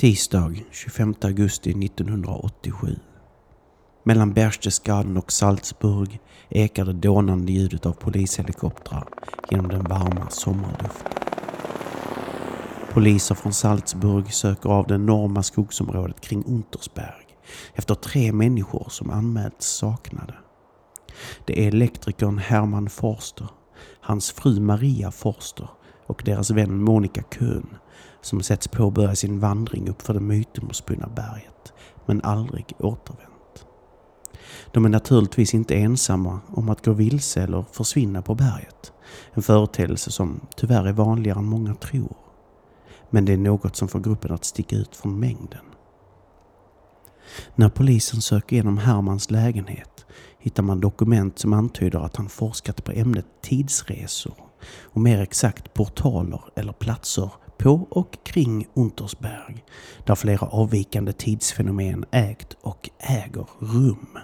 Tisdag 25 augusti 1987. Mellan Berchtesgaden och Salzburg ekar det dånande ljudet av polishelikoptrar genom den varma sommarluften. Poliser från Salzburg söker av det enorma skogsområdet kring Untersberg efter tre människor som anmälts saknade. Det är elektrikern Hermann Forster, hans fru Maria Forster och deras vän Monica Köhn som setts påbörja sin vandring uppför det mytomspunna berget, men aldrig återvänt. De är naturligtvis inte ensamma om att gå vilse eller försvinna på berget. En företeelse som tyvärr är vanligare än många tror. Men det är något som får gruppen att sticka ut från mängden. När polisen söker igenom Hermans lägenhet hittar man dokument som antyder att han forskat på ämnet tidsresor och mer exakt portaler eller platser på och kring Untersberg där flera avvikande tidsfenomen ägt och äger rum.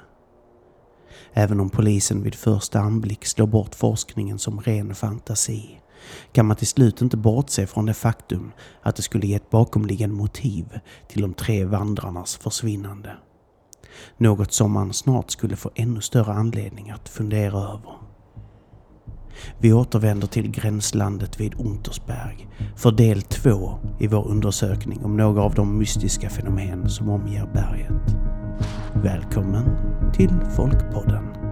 Även om polisen vid första anblick slår bort forskningen som ren fantasi kan man till slut inte bortse från det faktum att det skulle ge ett bakomliggande motiv till de tre vandrarnas försvinnande. Något som man snart skulle få ännu större anledning att fundera över. Vi återvänder till gränslandet vid Untersberg för del två i vår undersökning om några av de mystiska fenomen som omger berget. Välkommen till Folkpodden.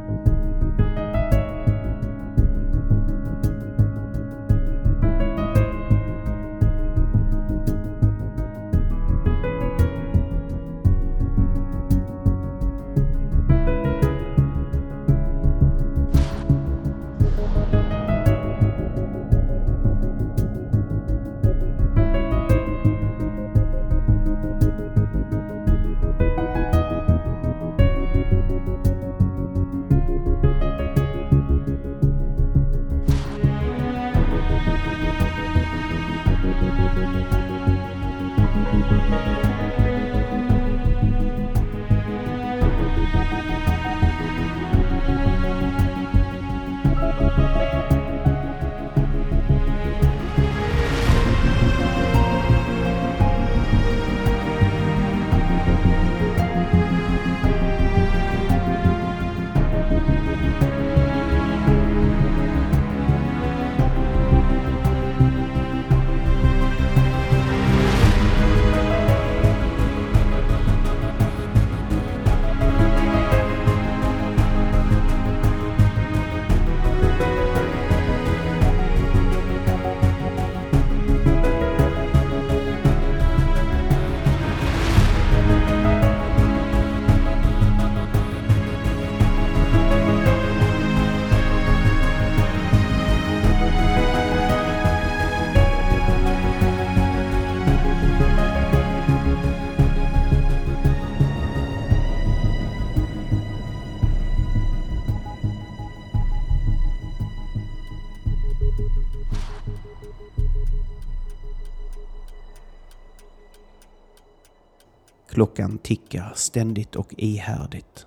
Klockan tickar ständigt och ihärdigt.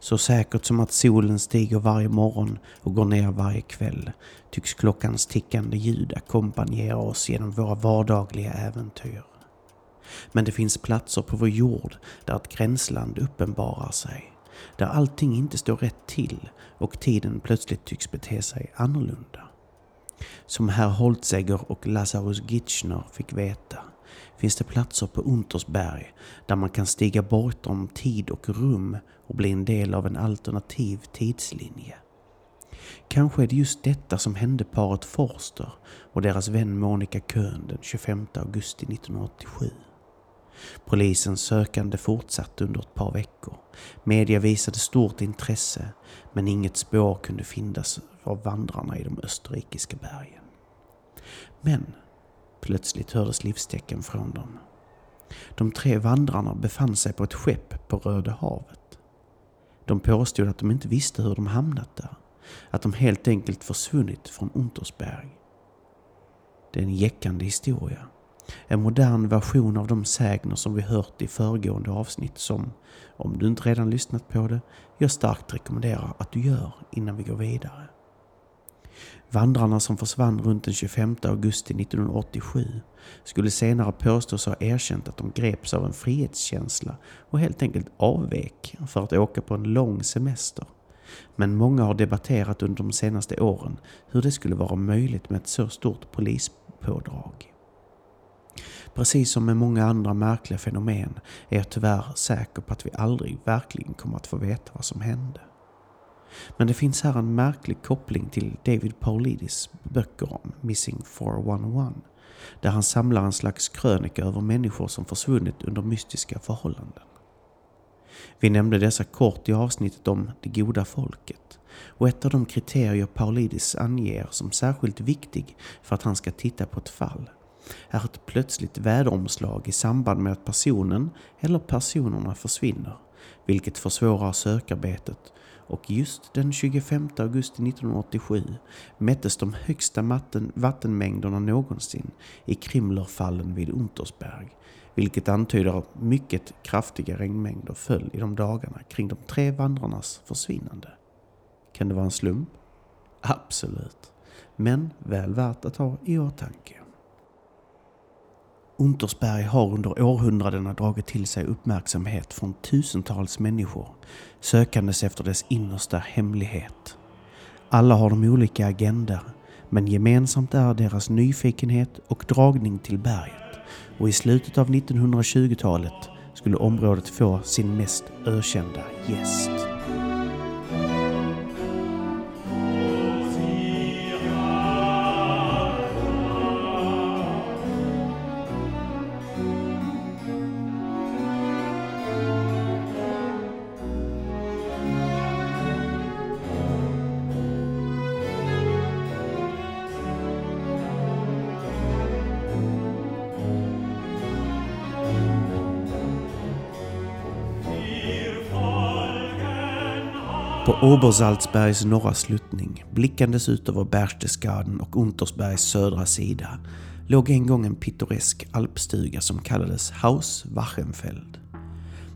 Så säkert som att solen stiger varje morgon och går ner varje kväll tycks klockans tickande ljud ackompanjera oss genom våra vardagliga äventyr. Men det finns platser på vår jord där ett gränsland uppenbarar sig. Där allting inte står rätt till och tiden plötsligt tycks bete sig annorlunda. Som herr Holtzegger och Lazarus Gitschner fick veta finns det platser på Untersberg där man kan stiga bortom tid och rum och bli en del av en alternativ tidslinje. Kanske är det just detta som hände paret Forster och deras vän Monica Köhn den 25 augusti 1987. Polisens sökande fortsatte under ett par veckor. Media visade stort intresse men inget spår kunde finnas av vandrarna i de österrikiska bergen. Men Plötsligt hördes livstecken från dem. De tre vandrarna befann sig på ett skepp på Röda havet. De påstod att de inte visste hur de hamnat där. Att de helt enkelt försvunnit från Untersberg. Det är en jäckande historia. En modern version av de sägner som vi hört i föregående avsnitt som, om du inte redan lyssnat på det, jag starkt rekommenderar att du gör innan vi går vidare. Vandrarna som försvann runt den 25 augusti 1987 skulle senare påstås ha erkänt att de greps av en frihetskänsla och helt enkelt avvek för att åka på en lång semester. Men många har debatterat under de senaste åren hur det skulle vara möjligt med ett så stort polispådrag. Precis som med många andra märkliga fenomen är jag tyvärr säker på att vi aldrig verkligen kommer att få veta vad som hände. Men det finns här en märklig koppling till David Paulidis böcker om Missing 411 där han samlar en slags krönika över människor som försvunnit under mystiska förhållanden. Vi nämnde dessa kort i avsnittet om det goda folket och ett av de kriterier Paulidis anger som särskilt viktig för att han ska titta på ett fall är ett plötsligt väderomslag i samband med att personen eller personerna försvinner, vilket försvårar sökarbetet och just den 25 augusti 1987 mättes de högsta vattenmängderna någonsin i Krimlerfallen vid Untersberg, vilket antyder att mycket kraftiga regnmängder föll i de dagarna kring de tre vandrarnas försvinnande. Kan det vara en slump? Absolut, men väl värt att ha i åtanke. Untersberg har under århundradena dragit till sig uppmärksamhet från tusentals människor sökandes efter dess innersta hemlighet. Alla har de olika agendor men gemensamt är deras nyfikenhet och dragning till berget och i slutet av 1920-talet skulle området få sin mest ökända gäst. På Obersalzbergs norra sluttning, blickandes ut över Berchtesgaden och Untersbergs södra sida, låg en gång en pittoresk alpstuga som kallades Haus Wachenfeld.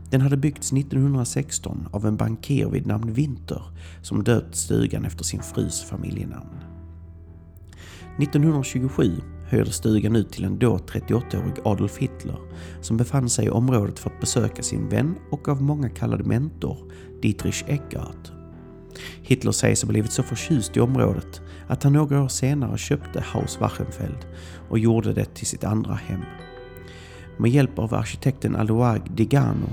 Den hade byggts 1916 av en bankir vid namn Winter som döpt stugan efter sin frus familjenamn. 1927 hyrde stugan ut till en då 38-årig Adolf Hitler som befann sig i området för att besöka sin vän och av många kallad mentor Dietrich Eckart Hitler sägs ha blivit så förtjust i området att han några år senare köpte Haus Wachenfeld och gjorde det till sitt andra hem. Med hjälp av arkitekten Alois Digano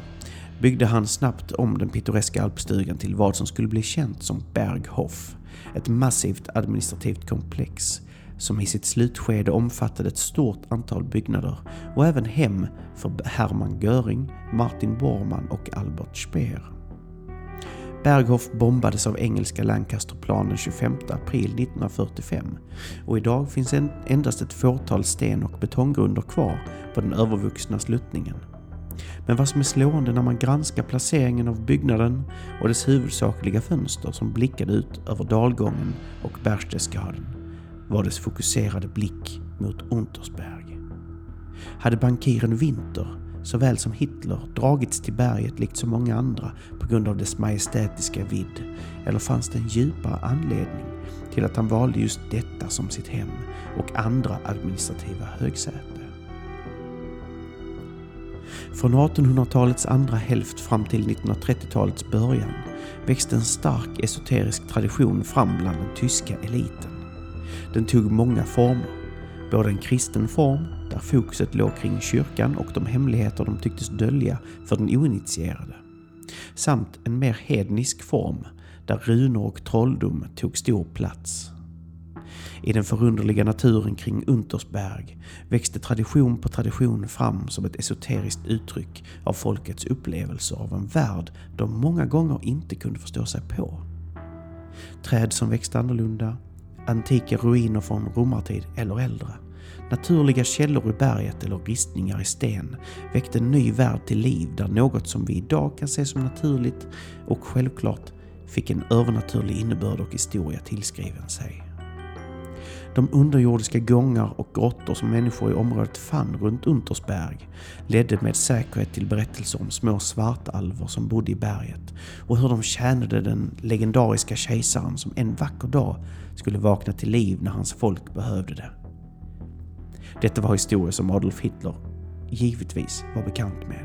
byggde han snabbt om den pittoreska alpstugan till vad som skulle bli känt som Berghof, ett massivt administrativt komplex som i sitt slutskede omfattade ett stort antal byggnader och även hem för Hermann Göring, Martin Bormann och Albert Speer. Berghof bombades av engelska Lancasterplan den 25 april 1945 och idag finns endast ett fåtal sten och betonggrunder kvar på den övervuxna sluttningen. Men vad som är slående när man granskar placeringen av byggnaden och dess huvudsakliga fönster som blickade ut över dalgången och Berchtesgaden var dess fokuserade blick mot Untersberg. Hade bankiren Winter såväl som Hitler dragits till berget likt så många andra på grund av dess majestätiska vidd? Eller fanns det en djupare anledning till att han valde just detta som sitt hem och andra administrativa högsäte? Från 1800-talets andra hälft fram till 1930-talets början växte en stark esoterisk tradition fram bland den tyska eliten. Den tog många former, både en kristen form där fokuset låg kring kyrkan och de hemligheter de tycktes dölja för den oinitierade. Samt en mer hednisk form där runor och trolldom tog stor plats. I den förunderliga naturen kring Untersberg växte tradition på tradition fram som ett esoteriskt uttryck av folkets upplevelser av en värld de många gånger inte kunde förstå sig på. Träd som växte annorlunda, antika ruiner från romartid eller äldre, Naturliga källor i berget eller ristningar i sten väckte en ny värld till liv där något som vi idag kan se som naturligt och självklart fick en övernaturlig innebörd och historia tillskriven sig. De underjordiska gångar och grottor som människor i området fann runt Untersberg ledde med säkerhet till berättelser om små svartalver som bodde i berget och hur de tjänade den legendariska kejsaren som en vacker dag skulle vakna till liv när hans folk behövde det. Detta var historier som Adolf Hitler givetvis var bekant med.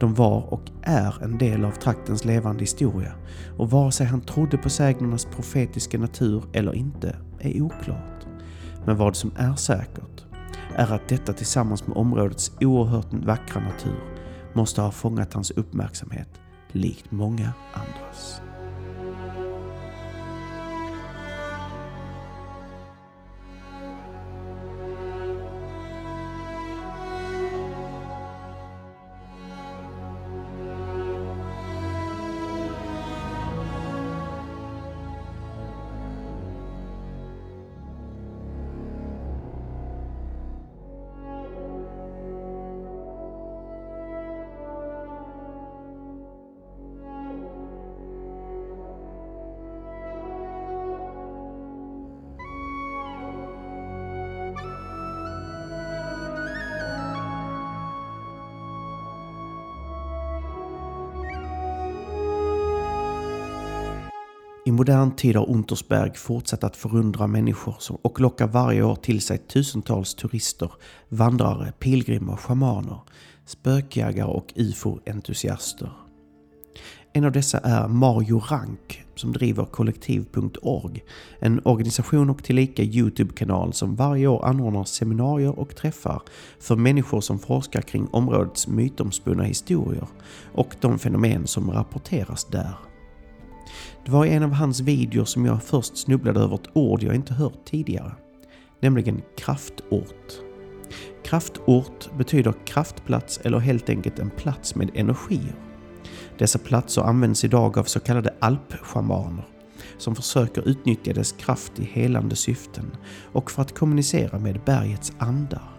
De var och är en del av traktens levande historia och vare sig han trodde på sägnernas profetiska natur eller inte är oklart. Men vad som är säkert är att detta tillsammans med områdets oerhört vackra natur måste ha fångat hans uppmärksamhet likt många andras. I modern tid har Untersberg fortsatt att förundra människor och lockar varje år till sig tusentals turister, vandrare, pilgrimer, schamaner, spökjägare och ufo-entusiaster. En av dessa är Mario Rank som driver kollektiv.org, en organisation och tillika Youtube-kanal som varje år anordnar seminarier och träffar för människor som forskar kring områdets mytomspunna historier och de fenomen som rapporteras där. Det var i en av hans videor som jag först snubblade över ett ord jag inte hört tidigare. Nämligen kraftort. Kraftort betyder kraftplats eller helt enkelt en plats med energier. Dessa platser används idag av så kallade alpschamaner som försöker utnyttja dess kraft i helande syften och för att kommunicera med bergets andar.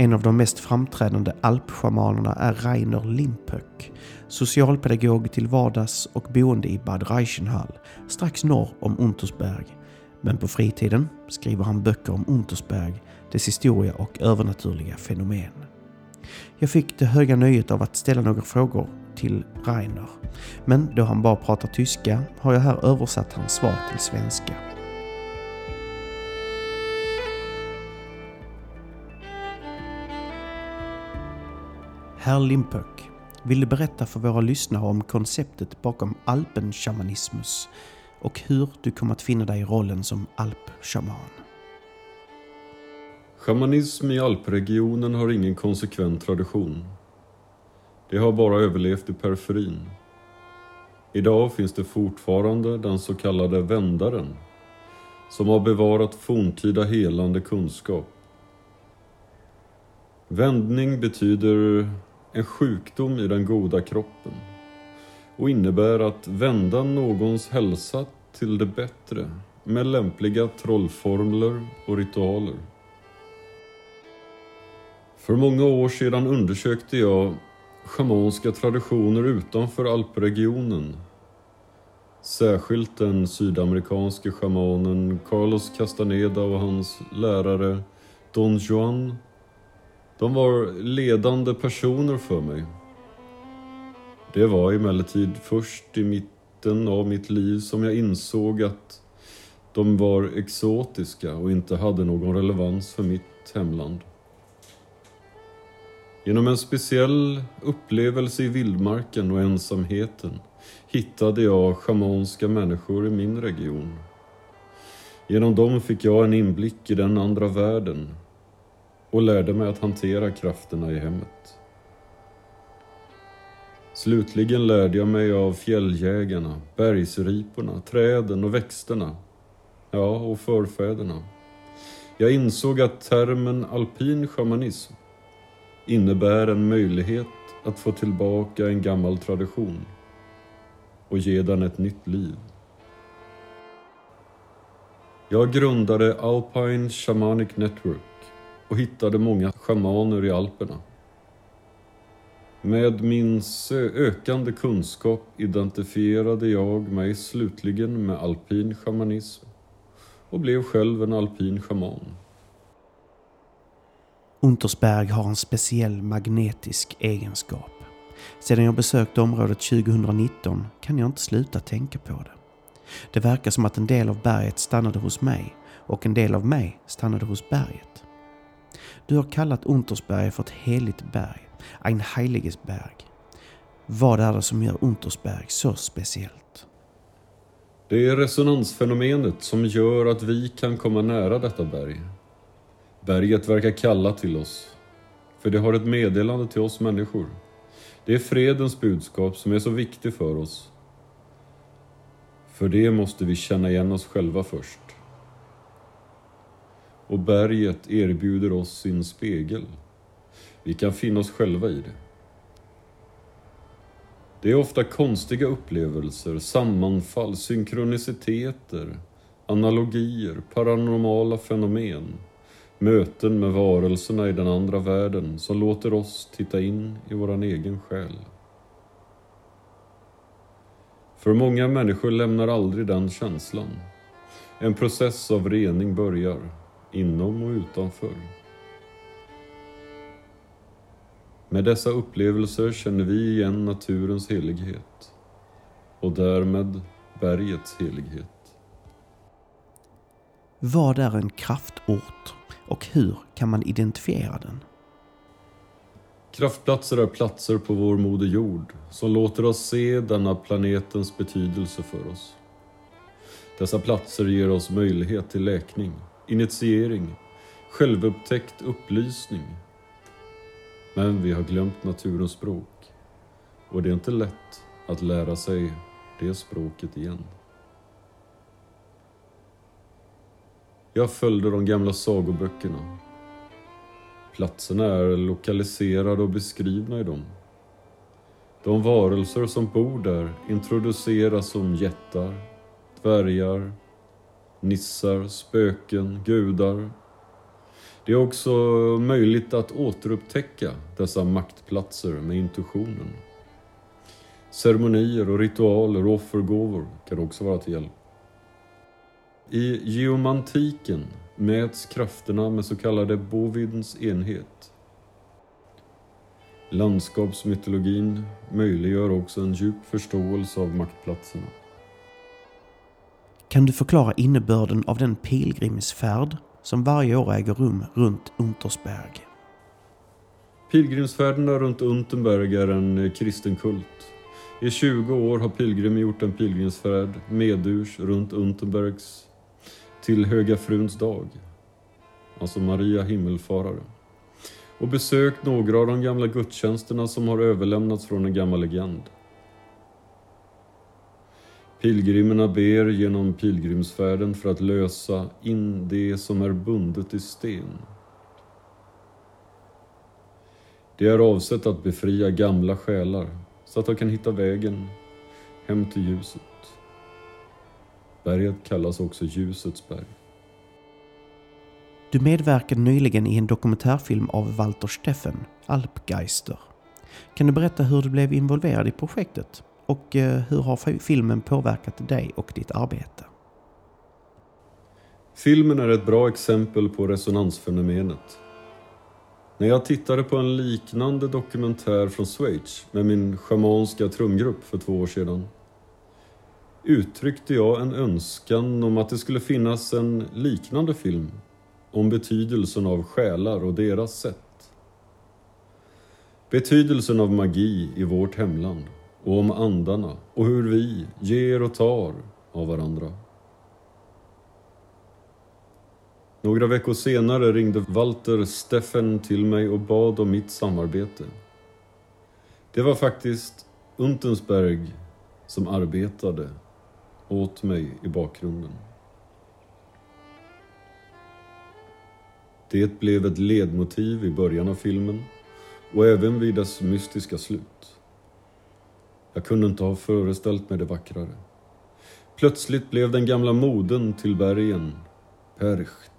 En av de mest framträdande alpschamanerna är Rainer Limpöck, socialpedagog till vardags och boende i Bad Reichenhall, strax norr om Untersberg. Men på fritiden skriver han böcker om Untersberg, dess historia och övernaturliga fenomen. Jag fick det höga nöjet av att ställa några frågor till Rainer. Men då han bara pratar tyska har jag här översatt hans svar till svenska. Herr Limpök, vill du berätta för våra lyssnare om konceptet bakom alpenshamanismus och hur du kom att finna dig i rollen som alpshaman? Shamanism i alpregionen har ingen konsekvent tradition. Det har bara överlevt i periferin. Idag finns det fortfarande den så kallade vändaren som har bevarat forntida helande kunskap. Vändning betyder en sjukdom i den goda kroppen och innebär att vända någons hälsa till det bättre med lämpliga trollformler och ritualer. För många år sedan undersökte jag schamanska traditioner utanför alpregionen. Särskilt den sydamerikanske schamanen Carlos Castaneda och hans lärare Don Juan de var ledande personer för mig. Det var emellertid först i mitten av mitt liv som jag insåg att de var exotiska och inte hade någon relevans för mitt hemland. Genom en speciell upplevelse i vildmarken och ensamheten hittade jag schamanska människor i min region. Genom dem fick jag en inblick i den andra världen och lärde mig att hantera krafterna i hemmet. Slutligen lärde jag mig av fjälljägarna, bergsriporna, träden och växterna. Ja, och förfäderna. Jag insåg att termen alpin shamanism innebär en möjlighet att få tillbaka en gammal tradition och ge den ett nytt liv. Jag grundade Alpine Shamanic Network och hittade många schamaner i Alperna. Med min ökande kunskap identifierade jag mig slutligen med alpin shamanism och blev själv en alpin schaman. Untersberg har en speciell magnetisk egenskap. Sedan jag besökte området 2019 kan jag inte sluta tänka på det. Det verkar som att en del av berget stannade hos mig och en del av mig stannade hos berget. Du har kallat Untersberg för ett heligt berg, ein heiliges Berg. Vad är det som gör Untersberg så speciellt? Det är resonansfenomenet som gör att vi kan komma nära detta berg. Berget verkar kalla till oss, för det har ett meddelande till oss människor. Det är fredens budskap som är så viktigt för oss. För det måste vi känna igen oss själva först. Och berget erbjuder oss sin spegel. Vi kan finna oss själva i det. Det är ofta konstiga upplevelser, sammanfall, synkroniciteter, analogier, paranormala fenomen, möten med varelserna i den andra världen som låter oss titta in i våran egen själ. För många människor lämnar aldrig den känslan. En process av rening börjar, inom och utanför. Med dessa upplevelser känner vi igen naturens helighet och därmed bergets helighet. Vad är en kraftort och hur kan man identifiera den? Kraftplatser är platser på vår moder jord som låter oss se denna planetens betydelse för oss. Dessa platser ger oss möjlighet till läkning, initiering, självupptäckt upplysning. Men vi har glömt naturens språk och det är inte lätt att lära sig det språket igen. Jag följde de gamla sagoböckerna. Platserna är lokaliserade och beskrivna i dem. De varelser som bor där introduceras som jättar, dvärgar, nissar, spöken, gudar. Det är också möjligt att återupptäcka dessa maktplatser med intuitionen. Ceremonier och ritualer och offergåvor kan också vara till hjälp. I geomantiken mäts krafterna med så kallade Bovidens enhet. Landskapsmytologin möjliggör också en djup förståelse av maktplatserna. Kan du förklara innebörden av den pilgrimsfärd som varje år äger rum runt Untersberg? Pilgrimsfärderna runt Unterberg är en eh, kristen kult. I 20 år har pilgrimer gjort en pilgrimsfärd medurs runt Unterbergs till Höga Fruns dag, alltså Maria himmelfarare, och besökt några av de gamla gudstjänsterna som har överlämnats från en gammal legend. Pilgrimerna ber genom pilgrimsfärden för att lösa in det som är bundet i sten. Det är avsett att befria gamla själar så att de kan hitta vägen hem till ljuset. Berget kallas också Ljusets berg. Du medverkade nyligen i en dokumentärfilm av Walter Steffen, Alpgeister. Kan du berätta hur du blev involverad i projektet? Och eh, hur har filmen påverkat dig och ditt arbete? Filmen är ett bra exempel på resonansfenomenet. När jag tittade på en liknande dokumentär från Schweiz med min schamanska trumgrupp för två år sedan uttryckte jag en önskan om att det skulle finnas en liknande film om betydelsen av själar och deras sätt. Betydelsen av magi i vårt hemland och om andarna och hur vi ger och tar av varandra. Några veckor senare ringde Walter Steffen till mig och bad om mitt samarbete. Det var faktiskt Untensberg som arbetade åt mig i bakgrunden. Det blev ett ledmotiv i början av filmen och även vid dess mystiska slut. Jag kunde inte ha föreställt mig det vackrare. Plötsligt blev den gamla moden till bergen, Percht,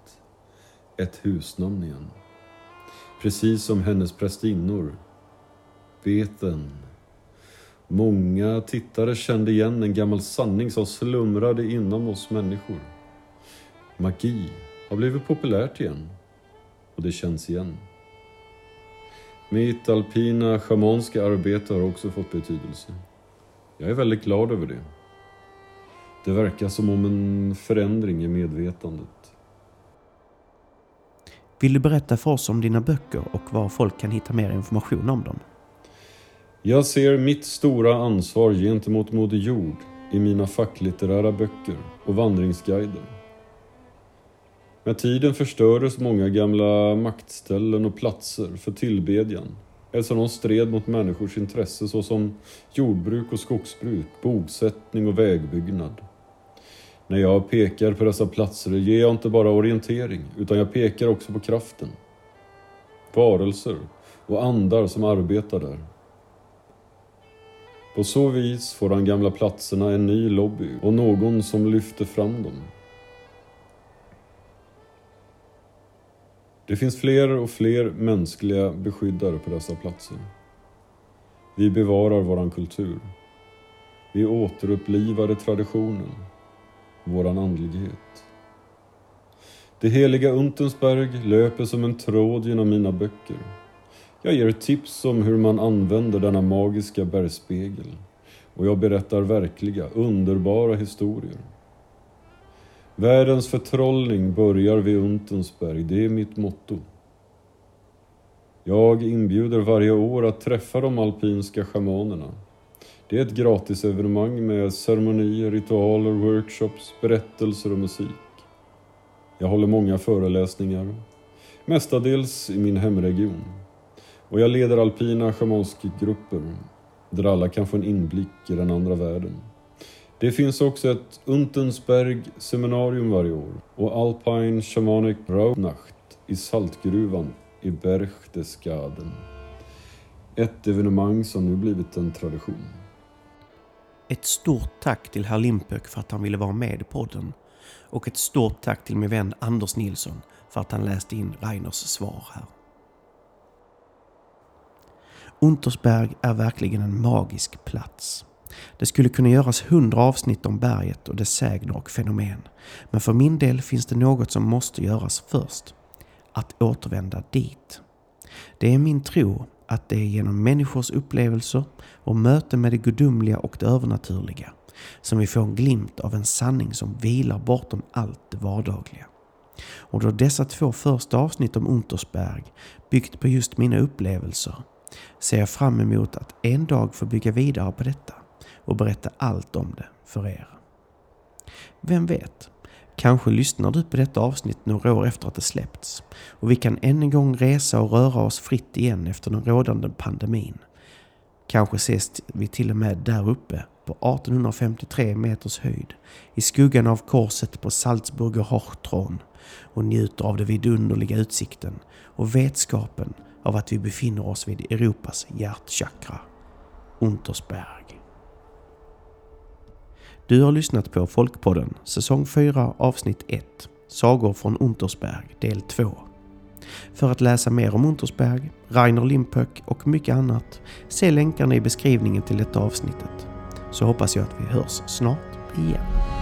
ett husnamn igen. Precis som hennes prästinnor, veten Många tittare kände igen en gammal sanning som slumrade inom oss människor. magi har blivit populärt igen. Och det känns igen. Mitt alpina schamanska arbete har också fått betydelse. Jag är väldigt glad över det. Det verkar som om en förändring i medvetandet. Vill du berätta för oss om dina böcker och var folk kan hitta mer information om dem? Jag ser mitt stora ansvar gentemot Moder Jord i mina facklitterära böcker och vandringsguider. Med tiden förstördes många gamla maktställen och platser för tillbedjan eftersom de stred mot människors intresse såsom jordbruk och skogsbruk, bosättning och vägbyggnad. När jag pekar på dessa platser ger jag inte bara orientering utan jag pekar också på kraften. Varelser och andar som arbetar där. På så vis får de gamla platserna en ny lobby och någon som lyfter fram dem. Det finns fler och fler mänskliga beskyddare på dessa platser. Vi bevarar våran kultur. Vi återupplivade traditionen, våran andlighet. Det heliga Untensberg löper som en tråd genom mina böcker. Jag ger tips om hur man använder denna magiska bergspegel och jag berättar verkliga, underbara historier. Världens förtrollning börjar vid Untensberg, det är mitt motto. Jag inbjuder varje år att träffa de alpinska schamanerna. Det är ett gratisevenemang med ceremonier, ritualer, workshops, berättelser och musik. Jag håller många föreläsningar, mestadels i min hemregion. Och jag leder alpina schamanskgrupper där alla kan få en inblick i den andra världen. Det finns också ett Untensberg seminarium varje år och Alpine Shamanic Rauhnacht i Saltgruvan i Berchtesgaden. Ett evenemang som nu blivit en tradition. Ett stort tack till herr Limpök för att han ville vara med i podden. Och ett stort tack till min vän Anders Nilsson för att han läste in Reiners svar här. Untersberg är verkligen en magisk plats. Det skulle kunna göras hundra avsnitt om berget och dess sägner och fenomen. Men för min del finns det något som måste göras först. Att återvända dit. Det är min tro att det är genom människors upplevelser och möte med det gudomliga och det övernaturliga som vi får en glimt av en sanning som vilar bortom allt det vardagliga. Och då dessa två första avsnitt om Untersberg byggt på just mina upplevelser ser jag fram emot att en dag få bygga vidare på detta och berätta allt om det för er. Vem vet? Kanske lyssnar du på detta avsnitt några år efter att det släppts och vi kan än en gång resa och röra oss fritt igen efter den rådande pandemin. Kanske ses vi till och med där uppe på 1853 meters höjd i skuggan av korset på Salzburger Hochtron och njuter av den vidunderliga utsikten och vetskapen av att vi befinner oss vid Europas hjärtchakra, Untersberg. Du har lyssnat på Folkpodden säsong 4 avsnitt 1 Sagor från Untersberg del 2. För att läsa mer om Untersberg, Rainer Limpöck och mycket annat, se länkarna i beskrivningen till detta avsnittet. Så hoppas jag att vi hörs snart igen.